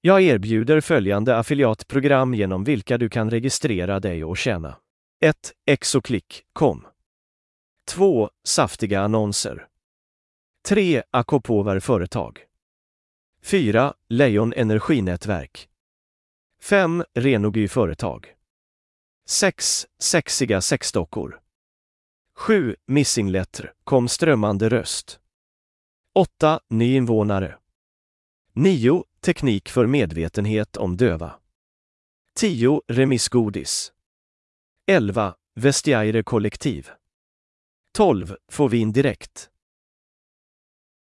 Jag erbjuder följande affiliatprogram genom vilka du kan registrera dig och tjäna. 1. Exoclick.com 2. Saftiga annonser 3. Akopover företag 4. Lejon Energinätverk 5. Renogy företag 6. Sexiga sexdockor 7. Missingletter, kom strömmande röst 8. Nyinvånare 9. Teknik för medvetenhet om döva 10. Remissgodis 11. Vestiaire kollektiv 12. Få vin direkt